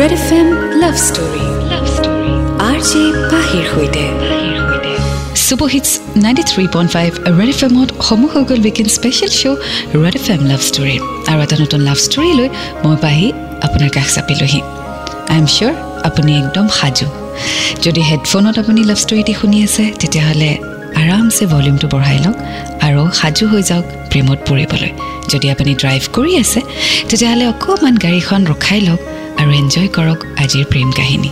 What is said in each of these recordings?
Red F M love story love story R J পাহিৰ সৈতে super hits ninety three point five Red F এমত সমূহ হৈ গ'ল weekend special show' Red F M love story আৰু এটা নতুন লাভ ষ্টৰী লৈ মই পাহি আপোনাৰ কাষ চাপিলোহি আই এম চিয়'ৰ আপুনি একদম সাজু। যদি হেডফোনত আপুনি লাভ ষ্টৰীটি শুনি আছে তেতিয়াহ'লে আৰামছে ভলিউমটো বঢ়াই লওক আৰু সাজু হৈ যাওক প্ৰেমত পৰিবলৈ। যদি আপুনি ড্ৰাইভ কৰি আছে তেতিয়াহ'লে অকণমান গাড়ীখন ৰখাই লওক আৰু এনজয় কৰক আজিৰ প্ৰেম কাহিনী।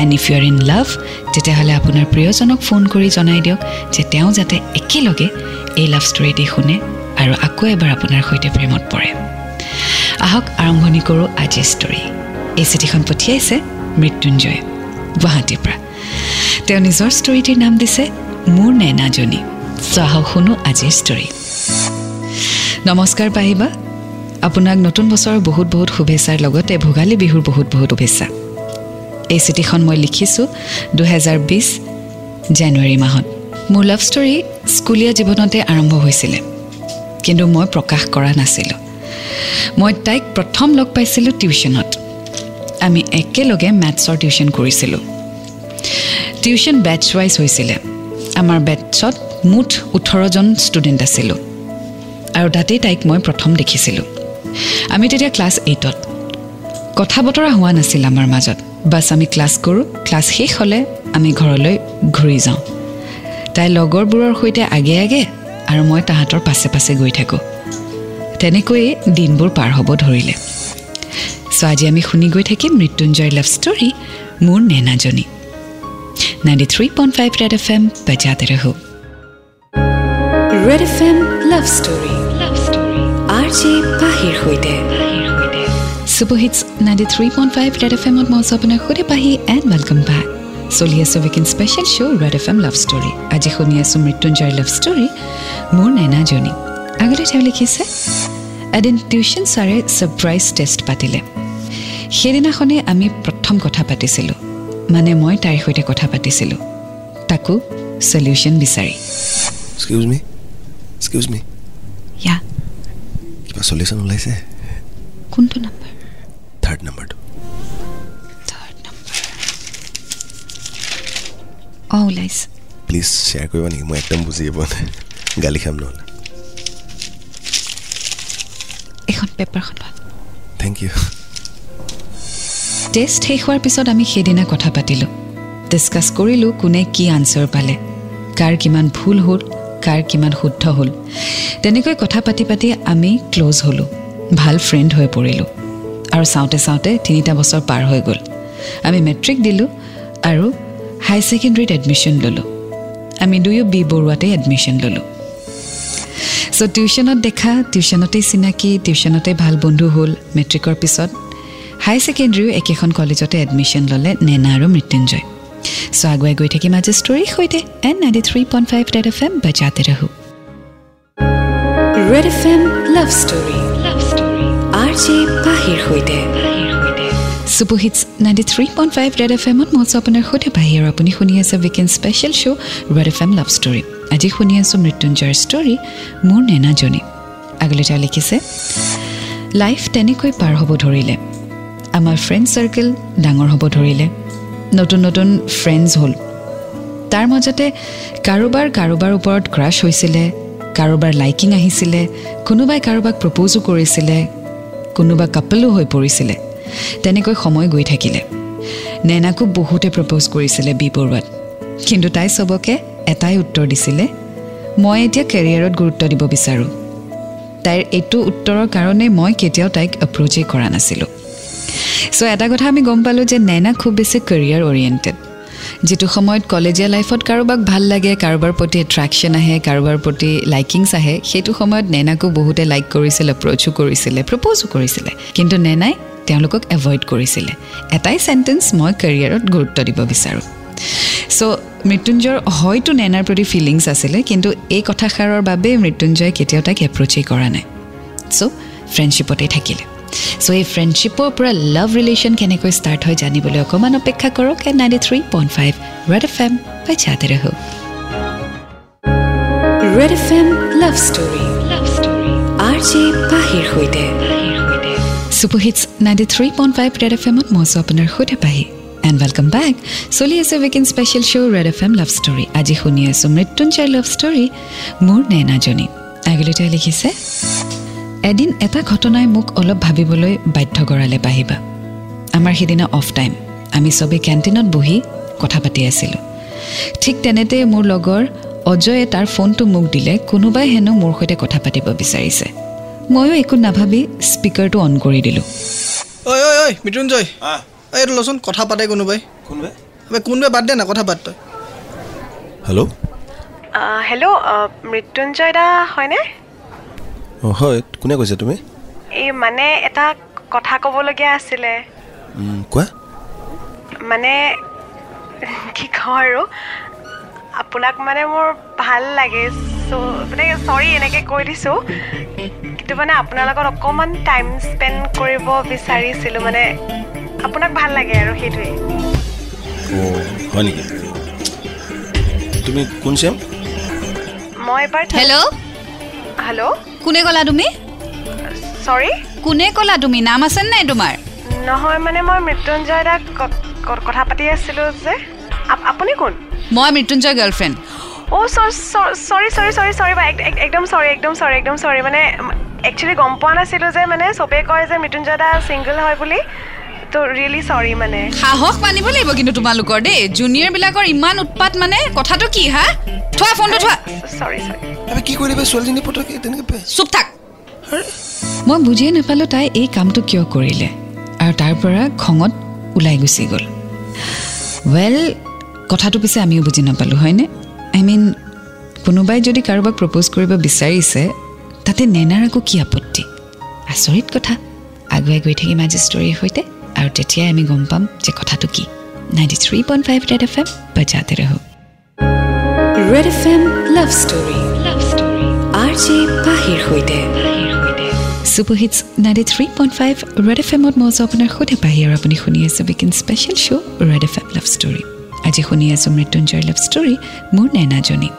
And if you are in love তেতিয়াহ'লে আপোনাৰ প্ৰিয়জনক ফোন কৰি জনাই দিয়ক যে তেওঁ যাতে একেলগে এই লাভ ষ্টৰীটি শুনে আৰু আকৌ এবাৰ আপোনাৰ সৈতে প্ৰেমত পৰে। আহক আৰম্ভণি কৰোঁ আজিৰ ষ্টৰী এই চিঠিখন পঠিয়াইছে মৃত্যুঞ্জয়ে গুৱাহাটীৰ পৰা। তেওঁ নিজৰ ষ্টৰীটিৰ নাম দিছে মোৰ নেনাজনী চ' আহক শুনো আজিৰ ষ্টৰী নমস্কাৰ পাহিবা। আপোনাক নতুন বছৰৰ বহুত বহুত শুভেচ্ছাৰ লগতে ভোগালী বিহুৰ বহুত বহুত শুভেচ্ছা। এই চিঠিখন মই লিখিছোঁ দুহেজাৰ বিছ জানুৱাৰী মাহত। মোৰ লাভ ষ্টৰী স্কুলীয়া জীৱনতে আৰম্ভ হৈছিলে কিন্তু মই প্ৰকাশ কৰা নাছিলোঁ। মই তাইক প্ৰথম লগ পাইছিলোঁ টিউশ্যনত। আমি একেলগে মেথছৰ টিউশ্যন কৰিছিলোঁ। টিউশ্যন বেটছ ৱাইজ হৈছিলে। আমাৰ বেটছত মুঠ ওঠৰজন ষ্টুডেণ্ট আছিলোঁ। আৰু তাতেই তাইক মই প্ৰথম দেখিছিলোঁ। আমি তেতিয়া ক্লাছ এইটত কথা বতৰা হোৱা নাছিল আমাৰ মাজত। বাছ আমি ক্লাছ কৰোঁ ক্লাছ শেষ হ'লে আমি ঘৰলৈ ঘূৰি যাওঁ। তাই লগৰবোৰৰ সৈতে আগে আগে আৰু মই তাহাঁতৰ পাছে পাছে গৈ থাকোঁ। তেনেকৈয়ে দিনবোৰ পাৰ হ'ব ধৰিলে। চ' আজি আমি শুনি গৈ থাকিম মৃত্যুঞ্জয় লাভ ষ্টৰী মোৰ নেনাজনী। Ninety three point five Red F M বজাতে Red F M love story পাহিৰ সৈতে hits ninety three point five Red F এমত মই আপোনাৰ সৈতে পাহি এণ্ড ৱেলকাম বেক চলি আছোঁ weekend special show' Red F M love story আজি শুনি আছোঁ মৃত্যুঞ্জয় লাভ ষ্টৰী মোৰ নেনাজনী আগতে তেওঁ লিখিছে এদিন টিউশ্যন ছাৰে ছাৰপ্ৰাইজ টেষ্ট পাতিলে। সেইদিনাখনে আমি প্ৰথম কথা পাতিছিলোঁ। মানে মই তাইৰ সৈতে কথা পাতিছিলোঁ। তাকো চলিউশ্যন বিচাৰি। কিবা চলিউশ্যন ওলাইছে কোনটো নাম্বাৰ থাৰ্ড নাম্বাৰটো থাৰ্ড নাম্বাৰ অঁ ওলাইছে প্লিজ শ্বেয়াৰ কৰিবা নেকি মই একদম বুজিয়ে পোৱা নাই গালি খাম নহ'লে এইখন পেপাৰখন লোৱা থেংক ইউ টেষ্ট শেষ হোৱাৰ পিছত আমি সেইদিনা কথা পাতিলোঁ। ডিছকাছ কৰিলোঁ কোনে কি আনচাৰ পালে। কাৰ কিমান ভুল হ'ল কাৰ কিমান শুদ্ধ হ'ল। তেনেকৈ কথা পাতি পাতি আমি ক্ল'জ হ'লোঁ। ভাল ফ্ৰেণ্ড হৈ পৰিলোঁ। আৰু চাওঁতে চাওঁতে তিনিটা বছৰ পাৰ হৈ গ'ল। আমি মেট্ৰিক দিলোঁ আৰু হাই ছেকেণ্ডেৰীত এডমিশ্যন ল'লোঁ। আমি দুয়ো বি বৰুৱাতে এডমিশ্যন ল'লোঁ। চ' টিউশ্যনত দেখা টিউশ্যনতেই চিনাকি টিউশ্যনতেই ভাল বন্ধু হ'ল। মেট্ৰিকৰ পিছত হাই ছেকেণ্ডেৰীও একেখন কলেজতে এডমিশ্যন ল'লে নেনা আৰু মৃত্যুঞ্জয়। চ' আগুৱাই গৈ থাকিম আজি ষ্টৰীৰ সৈতে and ninety three point five Red F M বজাতে ৰাহো Red F M love story love story R J পাহিৰ সৈতে super hits ninety three point five Red F এমত মই আছোঁ আপোনাৰ সৈতে পাহি আপুনি শুনি আছে weekend special show' Red F M love story আজি শুনি আছোঁ মৃত্যুঞ্জয়ৰ ষ্টৰী মোৰ নেনাজনী আগলৈ তেওঁ লিখিছে লাইফ তেনেকৈ পাৰ হ'ব ধৰিলে আমাৰ ফ্ৰেণ্ড চাৰ্কেল ডাঙৰ হ'ব ধৰিলে নতুন নতুন ফ্ৰেণ্ডছ হ'ল। তাৰ মাজতে কাৰোবাৰ কাৰোবাৰ ওপৰত ক্ৰাছ হৈছিলে কাৰোবাৰ লাইকিং আহিছিলে কোনোবাই কাৰোবাক প্ৰপ'জো কৰিছিলে কোনোবা কাপলো হৈ পৰিছিলে। তেনেকৈ সময় গৈ থাকিলে। নেনাকো বহুতে প্ৰপ'জ কৰিছিলে বি বৰুৱাত কিন্তু তাই চবকে এটাই উত্তৰ দিছিলে মই এতিয়া কেৰিয়াৰত গুৰুত্ব দিব বিচাৰোঁ। তাইৰ এইটো উত্তৰৰ কাৰণে মই কেতিয়াও তাইক এপ্ৰ'চেই কৰা নাছিলোঁ। চ' এটা কথা আমি গম পালোঁ যে নেনা খুব বেছি কেৰিয়াৰ অৰিয়েণ্টেড যিটো সময়ত কলেজীয়া লাইফত কাৰোবাক ভাল লাগে কাৰোবাৰ প্ৰতি এট্ৰেকশ্যন আহে কাৰোবাৰ প্ৰতি লাইকিংছ আহে সেইটো সময়ত নেনাকো বহুতে লাইক কৰিছিলে এপ্ৰ'চো কৰিছিলে প্ৰপ'জো কৰিছিলে। কিন্তু নেনাই তেওঁলোকক এভইড কৰিছিলে। এটাই চেণ্টেঞ্চ মই কেৰিয়াৰত গুৰুত্ব দিব বিচাৰোঁ। চ' মৃত্যুঞ্জয়ৰ হয়তো নেনাৰ প্ৰতি ফিলিংছ আছিলে কিন্তু এই কথাষাৰৰ বাবে মৃত্যুঞ্জয়ে কেতিয়াও তাইক এপ্ৰ'চেই কৰা নাই। চ' ফ্ৰেণ্ডশ্বিপতেই থাকিলে। চ' এই ফ্ৰেণ্ডশ্বিপৰ পৰা লাভ ৰিলেশ্যন কেনেকৈ ষ্টাৰ্ট হয় জানিবলৈ অকণমান অপেক্ষা কৰক and ninety three point five Red F M বাই চাতে ৰহো Red F M love story love story R J পাহিৰ সৈতে। Super hits ninety three point five Red F এমত মই আছোঁ আপোনাৰ সৈতে পাহি এণ্ড ৱেলকাম বেক চলি আছে weekend special show' Red F M love story আজি শুনি আছোঁ মৃত্যুঞ্জয় লাভ ষ্টৰী মোৰ নেনাজনী। আগলৈ লিখিছে এদিন এটা ঘটনাই মোক অলপ ভাবিবলৈ বাধ্য কৰালে পাহিবা আমাৰ সিদিনা অফ টাইম আমি চবেই কেণ্টিনত বহি কথা পাতি আছিলোঁ। ঠিক তেনেতে মোৰ লগৰ অজয়ে তাৰ ফোনটো মোক দিলে কোনোবাই হেনো মোৰ সৈতে কথা পাতিব বিচাৰিছে। ময়ো একো নাভাবি স্পীকাৰটো অন কৰি দিলোঁ। ঐ ঐ ঐ মৃত্যুঞ্জয়। এই এইটো লচোন কথা পাতে কোনোবাই। কোনোবাই? আবে কোনোবাই বাদ দে না কথা পাত তই। হেল্ল' হেল্ল' মৃত্যুঞ্জয় দা হয়নে? হয় কোনে কৈছে তুমি? এই মানে এটা কথা ক'বলগীয়া আছিলে। কোৱা? মানে কি কওঁ আৰু? আপোনাক মানে মোৰ ভাল লাগে চ' মানে চৰি এনেকৈ কৈ দিছোঁ। কিন্তু মানে আপোনাৰ লগত অকণমান টাইম স্পেণ্ড কৰিব বিচাৰিছিলোঁ মানে আপোনাক ভাল লাগে আৰু সেইটোৱেই অঁ হয় নেকি? তুমি কোন চেম মই এবাৰ হেল্ল' হেল্ল' কোনে ক'লা তুমি? চৰি কোনে ক'লা তুমি? নাম আছে নাই তোমাৰ? নহয় মানে মই মৃত্যুঞ্জয় দাক কথা পাতি আছিলোঁ যে। আপ- আপুনি কোন? মই মৃত্যুঞ্জয় গাৰ্লফ্ৰেণ্ড অ' চৰি চৰি চৰি চৰি বা এক- এক- একদম চৰি একদম চৰি একদম চৰি। মানে একচুৱেলি গম পোৱা নাছিলোঁ যে মানে চবেই কয় যে মৃত্যুঞ্জয় দা ছিংগল হয় বুলি। ত' ৰিয়েলি চৰি মানে। সাহস মানিব লাগিব কিন্তু তোমালোকৰ দেই। জুনিয়ৰবিলাকৰ ইমান উৎপাত মানে কথাটো কি হা? থোৱা ফোনটো থোৱা। চৰি চৰি আবে কি কৰিলে ছোৱালীজনী পটকে তেনেকৈ পাই? চুপ থাক। মই বুজিয়ে নাপালোঁ তাই এই কামটো কিয় কৰিলে। আৰু তাৰ পৰা খঙত ওলাই গুচি গ'ল। ৱেল কথাটো পিছে আমিও বুজি নাপালোঁ হয়নে? আই মিন কোনোবাই যদি কাৰোবাক প্ৰপ'জ কৰিব বিচাৰিছে তাতে নেনাৰ আকৌ কি আপত্তি? আচৰিত কথা। আগুৱাই গৈ থাকিম আজি ষ্টৰীৰ সৈতে। আৰু তেতিয়াই আমি গম পাম যে কথাটো কি। Ninety three point five Red F M বজাতে ৰহক। Red F M love story love story R J পাহিৰ সৈতে। Super hits ninety three point five Red F এমত মই আছোঁ আপোনাৰ সৈতে পাহি আৰু আপুনি শুনি আছে weekend special show' Red F M love story আজি শুনি আছোঁ মৃত্যুঞ্জয়ৰ লাভ ষ্টৰী মোৰ নেনাজনী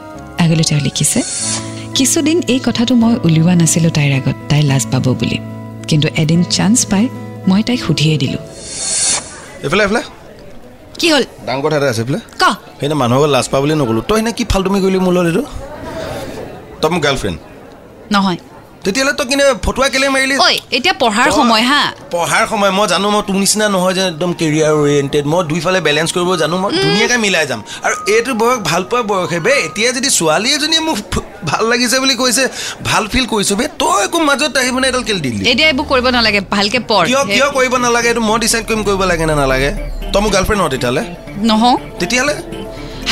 আগলৈ তেওঁ লিখিছে কিছুদিন এই কথাটো মই উলিওৱা নাছিলোঁ তাইৰ আগত তাই লাজ পাব বুলি। কিন্তু এদিন চান্স পাই মই তাইক সুধিয়ে দিলোঁ। এইফালে এইফালে। কি হ'ল? ডাঙৰ কথা এটা আছে এইফালে। ক? সেইদিনা মানুহৰ লাজ পা বুলি নক'লোঁ তই সেইদিনা কি ফাল্টুমি কৰিলি মোৰ লগত এইটো? তই মোৰ গাৰ্লফ্ৰেণ্ড নহয়। তেতিয়াহ'লে তই কিনে ফটোৱা কেলে মাৰিলি? ঐ এতিয়া পঢ়াৰ সময় হা। পঢ়াৰ সময় মই জানো মই তোৰ নিচিনা নহয় যে একদম কেৰিয়াৰ অৰিয়েণ্টেড মই দুইফালে বেলেঞ্চ কৰিব জানো মই ধুনীয়াকৈ মিলাই যাম। আৰু এইটো বয়স ভাল পোৱা বয়সে বে এতিয়া যদি ছোৱালী এজনীয়ে মোক ভাল লাগিছে বুলি কৈছে ভাল ফিল কৰিছোঁ বে তই একো মাজত আহি মানে এডাল কেলে দিলি? এতিয়া এইবোৰ কৰিব নালাগে ভালকে পঢ়। কিয় কিয় কৰিব নালাগে? এইটো মই ডিচাইড কৰিম কৰিব লাগে নে নালাগে? তই মোৰ গাৰ্লফ্ৰেণ্ড নহয় তেতিয়াহ'লে। নহওঁ। তেতিয়াহ'লে?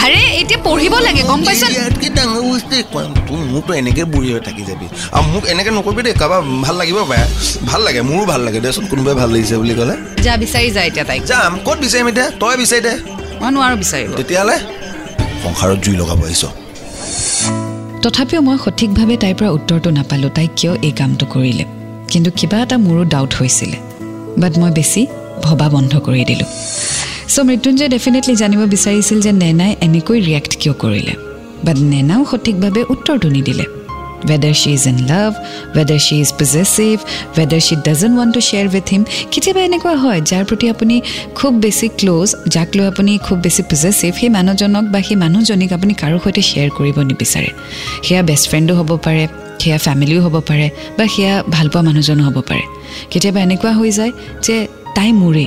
আৰে এতিয়া পঢ়িব লাগে গম পাইছ? ইয়াতকৈ ডাঙৰ বস্তু একো নাই। তোৰ মোকতো এনেকৈ বুঢ়ী হৈ থাকি যাবি। আৰু মোক এনেকৈ নকৰিবি দেই কাৰোবাৰ ভাল লাগিব পাৰে ভাল লাগে মোৰো ভাল লাগে দেচোন কোনোবাই ভাল লাগিছে বুলি ক'লে। যা বিচাৰি যা এতিয়া তাইক। যাম ক'ত বিচাৰিম এতিয়া? তই বিচাৰি দে। মই নোৱাৰোঁ বিচাৰিব। তেতিয়াহ'লে সংসাৰত জুই লগাব আহিছ। তথাপিও মই সঠিকভাৱে তাইৰ পৰা উত্তৰটো নাপালোঁ তাই কিয় এই কামটো কৰিলে? কিন্তু কিবা এটা মোৰো ডাউট হৈছিলে। বাট মই বেছি ভবা বন্ধ কৰি দিলোঁ। চ' মৃত্যুঞ্জয়ে ডেফিনেটলি জানিব বিচাৰিছিল যে নেনাই এনেকৈ ৰিয়েক্ট কিয় কৰিলে। বাট নেনাও সঠিকভাৱে উত্তৰটো নিদিলে। Whether she is in love whether she is possessive whether she doesn't want to share with him কেতিয়াবা এনেকুৱা হয় যাৰ প্ৰতি আপুনি খুব বেছি ক্ল'জ যাক লৈ আপুনি খুব বেছি পজেচিভ সেই মানুহজনক বা সেই মানুহজনীক আপুনি কাৰো সৈতে শ্বেয়াৰ কৰিব নিবিচাৰে। সেয়া বেষ্ট ফ্ৰেণ্ডো হ'ব পাৰে সেয়া ফেমিলিও হ'ব পাৰে বা সেয়া ভালপোৱা মানুহজনো হ'ব পাৰে। কেতিয়াবা এনেকুৱা হৈ যায় যে তাই মোৰে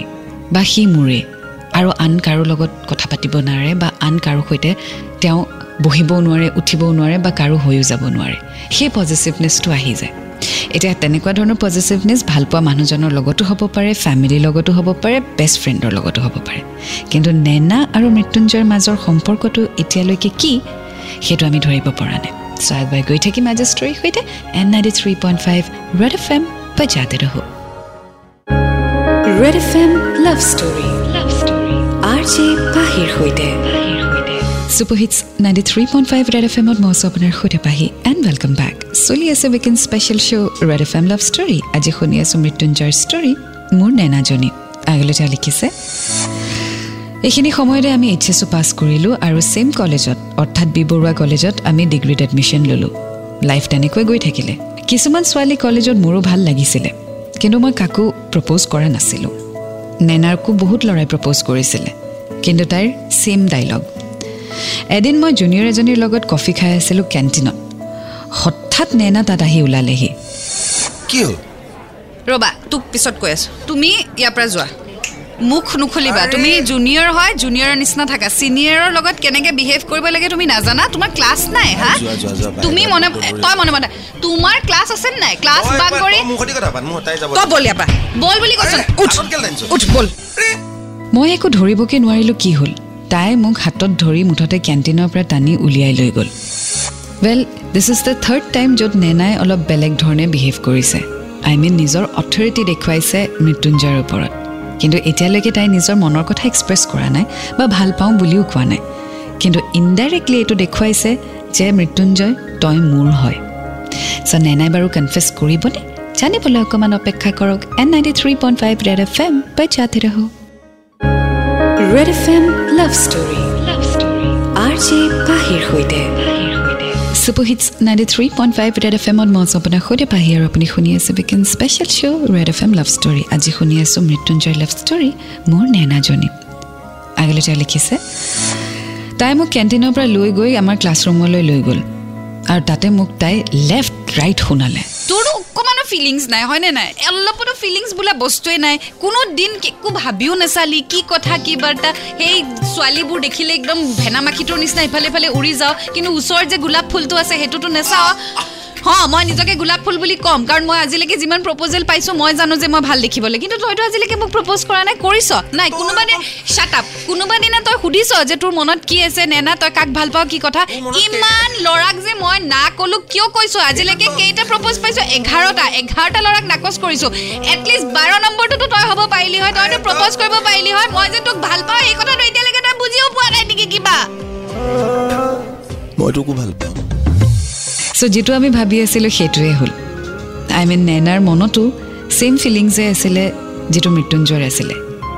বা সি মোৰে। আৰু আন কাৰো লগত কথা পাতিব নোৱাৰে বা আন কাৰো সৈতে তেওঁ বহিবও নোৱাৰে উঠিবও নোৱাৰে বা কাৰো হৈও যাব নোৱাৰে। সেই পজিটিভনেছটো আহি যায়। এতিয়া তেনেকুৱা ধৰণৰ পজিটিভনেছ ভালপোৱা মানুহজনৰ লগতো হ'ব পাৰে ফেমিলিৰ লগতো হ'ব পাৰে বেষ্ট ফ্ৰেণ্ডৰ লগতো হ'ব পাৰে। কিন্তু নেনা আৰু মৃত্যুঞ্জয়ৰ মাজৰ সম্পৰ্কটো এতিয়ালৈকে কি সেইটো আমি ধৰিব পৰা নাই। চ' আগুৱাই গৈ থাকিম আজি ষ্টৰীৰ সৈতে and ninety three point five Red F M বজাতে ৰহো Red F M love story R J পাহিৰ সৈতে। Super hits ninety three point five Red F এমত মই আছোঁ আপোনাৰ সৈতে পাহি এণ্ড ৱেলকাম বেক চলি আছে weekend special show' Red F M love story আজি শুনি আছোঁ মৃত্যুঞ্জয়ৰ ষ্টৰী মোৰ নেনাজনী আগলৈ তেওঁ লিখিছে এইখিনি সময়তে আমি এইচ এছো পাছ কৰিলোঁ আৰু ছেইম কলেজত অৰ্থাৎ বি বৰুৱা কলেজত আমি ডিগ্ৰীত এডমিশ্যন ল'লোঁ। লাইফ তেনেকৈ গৈ থাকিলে। কিছুমান ছোৱালী কলেজত মোৰো ভাল লাগিছিলে কিন্তু মই কাকো প্ৰপ'জ কৰা নাছিলোঁ। নেনাৰকো বহুত ল'ৰাই প্ৰপ'জ কৰিছিলে। কিন্তু তাইৰ ছেইম ডাইলগ এদিন মই জুনিয়ৰ এজনীৰ লগত কফি খাই আছিলোঁ কেণ্টিনত হঠাৎ নেনা তাত আহি ওলালেহি। ৰ'বা তোক পিছত কৈ আছো। তুমি ইয়াৰ পৰা যোৱা। মুখ নুখুলিবা। তুমি জুনিয়ৰ হয় জুনিয়ৰৰ নিচিনা থাকা। ছিনিয়ৰৰ লগত কেনেকে বিহেভ কৰিব লাগে তুমি নাজানা? তোমাৰ ক্লাছ নাই হা? তুমি মনে। তই মনে মনে তোমাৰ ক্লাছ আছে নাই? ক্লাছ তই বাং একবাৰ- কৰি তই বল ইয়াৰ পৰা। বল বুলি কৈছো? উঠ বল। মই একো ধৰিবকৈ নোৱাৰিলোঁ কি হ'ল। তাই মোক হাতত ধৰি মুঠতে কেণ্টিনৰ পৰা টানি উলিয়াই লৈ গ'ল। Well this is the third time য'ত নেনাই অলপ বেলেগ ধৰণে বিহেভ কৰিছে। আই মিন নিজৰ অথৰিটি দেখুৱাইছে মৃত্যুঞ্জয়ৰ ওপৰত। কিন্তু এতিয়ালৈকে তাই নিজৰ মনৰ কথা এক্সপ্ৰেছ কৰা নাই বা ভাল পাওঁ বুলিও কোৱা নাই। কিন্তু ইনডাইৰেক্টলি এইটো দেখুৱাইছে যে মৃত্যুঞ্জয় তই মোৰ হয়। চ' নেনাই বাৰু কনফেছ কৰিবনে? জানিবলৈ অকণমান অপেক্ষা কৰক। And ninety three point five Red F M বজাতে ৰহো। Red F M love story love story R J পাহিৰ সৈতে super hits ninety three point five Red F এমত মই আপোনাৰ সৈতে পাহি আৰু আপুনি শুনি আছে weekend special show' Red F M love story আজি শুনি আছোঁ মৃত্যুঞ্জয় লাভ ষ্টৰী মোৰ নেনাজনী আগলৈ তেওঁ লিখিছে তাই মোক কেণ্টিনৰ পৰা লৈ গৈ আমাৰ ক্লাছৰুমলৈ লৈ গ'ল আৰু তাতে মোক তাই লেফ্ট ৰাইট শুনালে। তোৰো অকণমানো ফিলিংছ নাই হয়নে নাই? অলপতো ফিলিংছ বোলা বস্তুৱে নাই। কোনো দিন একো ভাবিও নাচালি কি কথা কি বাৰ্তা। সেই ছোৱালীবোৰ দেখিলে একদম ভেনা মাখিটোৰ নিচিনা ইফালে ইফালে উৰি যাওঁ। কিন্তু ওচৰত যে গোলাপ ফুলটো আছে সেইটোতো নেচাওঁ। হ মই নিজকে গোলাপ ফুল বুলি ক'ম কাৰণ মই আজিলৈকে যিমান প্ৰপ'জেল পাইছোঁ মই জানো যে মই ভাল দেখিবলৈ। কিন্তু তইতো আজিলৈকে মোক প্ৰপ'জ কৰা নাই কৰিছ? নাই কোনোবা দিন শ্বাট আপ কোনোবা দিনা তই সুধিছ যে তোৰ মনত কি আছে নেনা তই কাক ভাল পাওঁ কি কথা? ইমান ল'ৰাক যে মই না ক'লো কিয় কৈছো? আজিলৈকে কেইটা প্ৰপ'জ পাইছো? এঘাৰটা। এঘাৰটা ল'ৰাক নাকচ কৰিছো। এটলিষ্ট বাৰ নম্বৰটোতো তই হ'ব পাৰিলি হয় তইতো প্ৰপ'জ কৰিব পাৰিলি হয়। মই যে তোক ভাল পাওঁ এই কথাটো এতিয়ালৈকে তই বুজিও পোৱা নাই নেকি কিবা? মই তোকো ভাল পাওঁ। চ' যিটো আমি ভাবি আছিলোঁ সেইটোৱে হ'ল আই মিন নেনাৰ মনতো ছেইম ফিলিংছে আছিলে যিটো মৃত্যুঞ্জয়ৰ আছিলে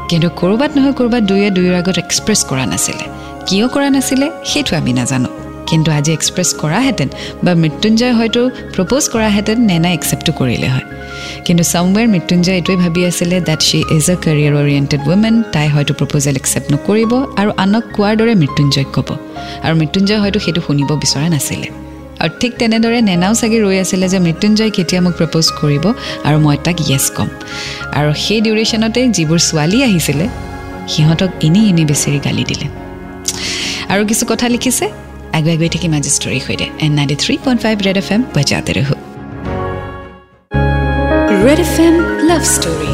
কিন্তু ক'ৰবাত নহয় ক'ৰবাত দুয়ে দুয়োৰ আগত এক্সপ্ৰেছ কৰা নাছিলে কিয় কৰা নাছিলে সেইটো আমি নাজানো কিন্তু আজি এক্সপ্ৰেছ কৰাহেঁতেন বা মৃত্যুঞ্জয় হয়তো প্ৰপ'জ কৰাহেঁতেন নেনাই একচেপ্টটো কৰিলে হয় কিন্তু চামৱেৰ মৃত্যুঞ্জয় এইটোৱে ভাবি আছিলে that she is a career oriented women তাই হয়তো প্ৰপ'জেল একচেপ্ট নকৰিব আৰু আনক কোৱাৰ দৰে মৃত্যুঞ্জয়ক ক'ব আৰু মৃত্যুঞ্জয় হয়তো সেইটো শুনিব বিচৰা নাছিলে আৰু ঠিক তেনেদৰে নেনাও চাগে ৰৈ আছিলে যে মৃত্যুঞ্জয় কেতিয়া মোক প্ৰপ'জ কৰিব আৰু মই তাক য়েছ ক'ম। আৰু সেই ডিউৰেশ্যনতে যিবোৰ ছোৱালী আহিছিলে সিহঁতক এনেই এনেই বেচেৰি গালি দিলে। আৰু কিছু কথা লিখিছে আগুৱাই গৈ থাকিম আজি ষ্টৰীৰ সৈতে and ninety three point five Red F M বজাতে ৰহো। Red F M love story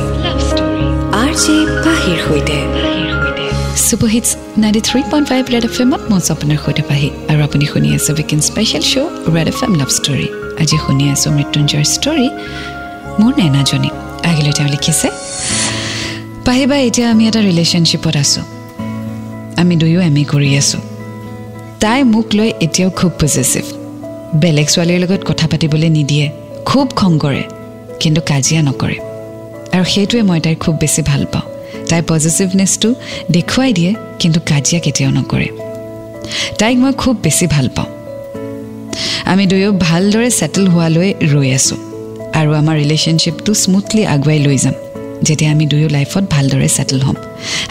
R J পাহিৰ super hits ninety three point five Red F এমত মই আপোনাৰ সৈতে পাহি। আৰু আপুনি শুনি আছে weekend special show' Red F M love story আজি শুনি আছোঁ মৃত্যুঞ্জয়ৰ ষ্টৰী মোৰ নেনাজনী আগলৈ তেওঁ লিখিছে পাহিবা এতিয়া আমি এটা ৰিলেশ্যনশ্বিপত আছোঁ। আমি দুয়ো এম এ কৰি আছোঁ। তাই মোক লৈ এতিয়াও খুব পজিটিভ বেলেগ ছোৱালীৰ লগত কথা পাতিবলৈ নিদিয়ে খুব খং কৰে কিন্তু কাজিয়া নকৰে। আৰু সেইটোৱে মই তাইৰ খুব বেছি ভাল পাওঁ। তাইৰ পজিটিভনেছটো দেখুৱাই দিয়ে কিন্তু কাজিয়া কেতিয়াও নকৰে। তাইক মই খুব বেছি ভাল পাওঁ। আমি দুয়ো ভালদৰে ছেটেল হোৱালৈ ৰৈ আছোঁ আৰু আমাৰ ৰিলেশ্যনশ্বিপটো স্মুথলি আগুৱাই লৈ যাম যেতিয়া আমি দুয়ো লাইফত ভালদৰে ছেটেল হ'ম।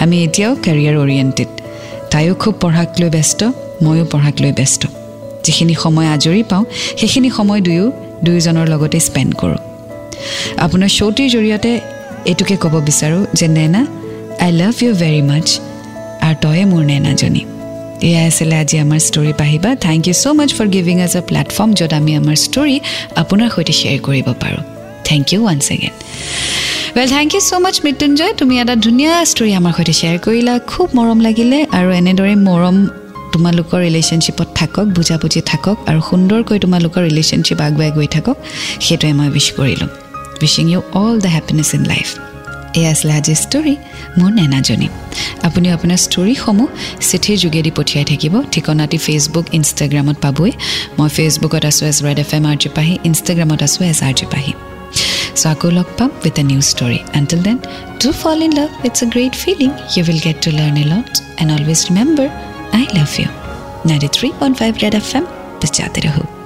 আমি এতিয়াও কেৰিয়াৰ অৰিয়েণ্টেড তাইও খুব পঢ়াক লৈ ব্যস্ত ময়ো পঢ়াক লৈ ব্যস্ত। যিখিনি সময় আজৰি পাওঁ সেইখিনি সময় দুয়ো দুয়োজনৰ লগতে স্পেণ্ড কৰোঁ। আপোনাৰ শ্ব'টিৰ জৰিয়তে এইটোকে ক'ব বিচাৰোঁ যে নেনা আই লাভ ইউ ভেৰি মাছ আৰু তয়ে মোৰ নেনাজনী এয়াই আছিলে আজি আমাৰ ষ্টৰী পাহিবা। Thank you so' much for giving us a platform য'ত আমি আমাৰ ষ্টৰী আপোনাৰ সৈতে শ্বেয়াৰ কৰিব পাৰোঁ। Thank you once again well thank you so' much Mrityunjay. তুমি এটা ধুনীয়া ষ্টৰী আমাৰ সৈতে শ্বেয়াৰ কৰিলা। খুব মৰম লাগিলে আৰু এনেদৰে মৰম তোমালোকৰ ৰিলেশ্যনশ্বিপত থাকক বুজাবুজি থাকক আৰু সুন্দৰকৈ তোমালোকৰ ৰিলেশ্যনশ্বিপ আগুৱাই গৈ থাকক সেইটোৱে মই উইচ কৰিলোঁ। Wishing you all the happiness in life এয়া আছিলে আজিৰ ষ্টৰী মোৰ নেনাজনী। আপুনি আপোনাৰ ষ্টৰীসমূহ চিঠিৰ যোগেদি পঠিয়াই থাকিব। ঠিকনাটি ফেচবুক ইনষ্টাগ্ৰামত পাবই। মই ফেচবুকত আছোঁ as Red F M R J Pahi ইনষ্টাগ্ৰামত আছোঁ এজ আৰ জি পাহি চ' আকৌ লগ পাম with a new story until then to fall in love it's a great feeling you will get to learn a lot and always remember I love you ninety three point five Red F M বচাতে ৰহো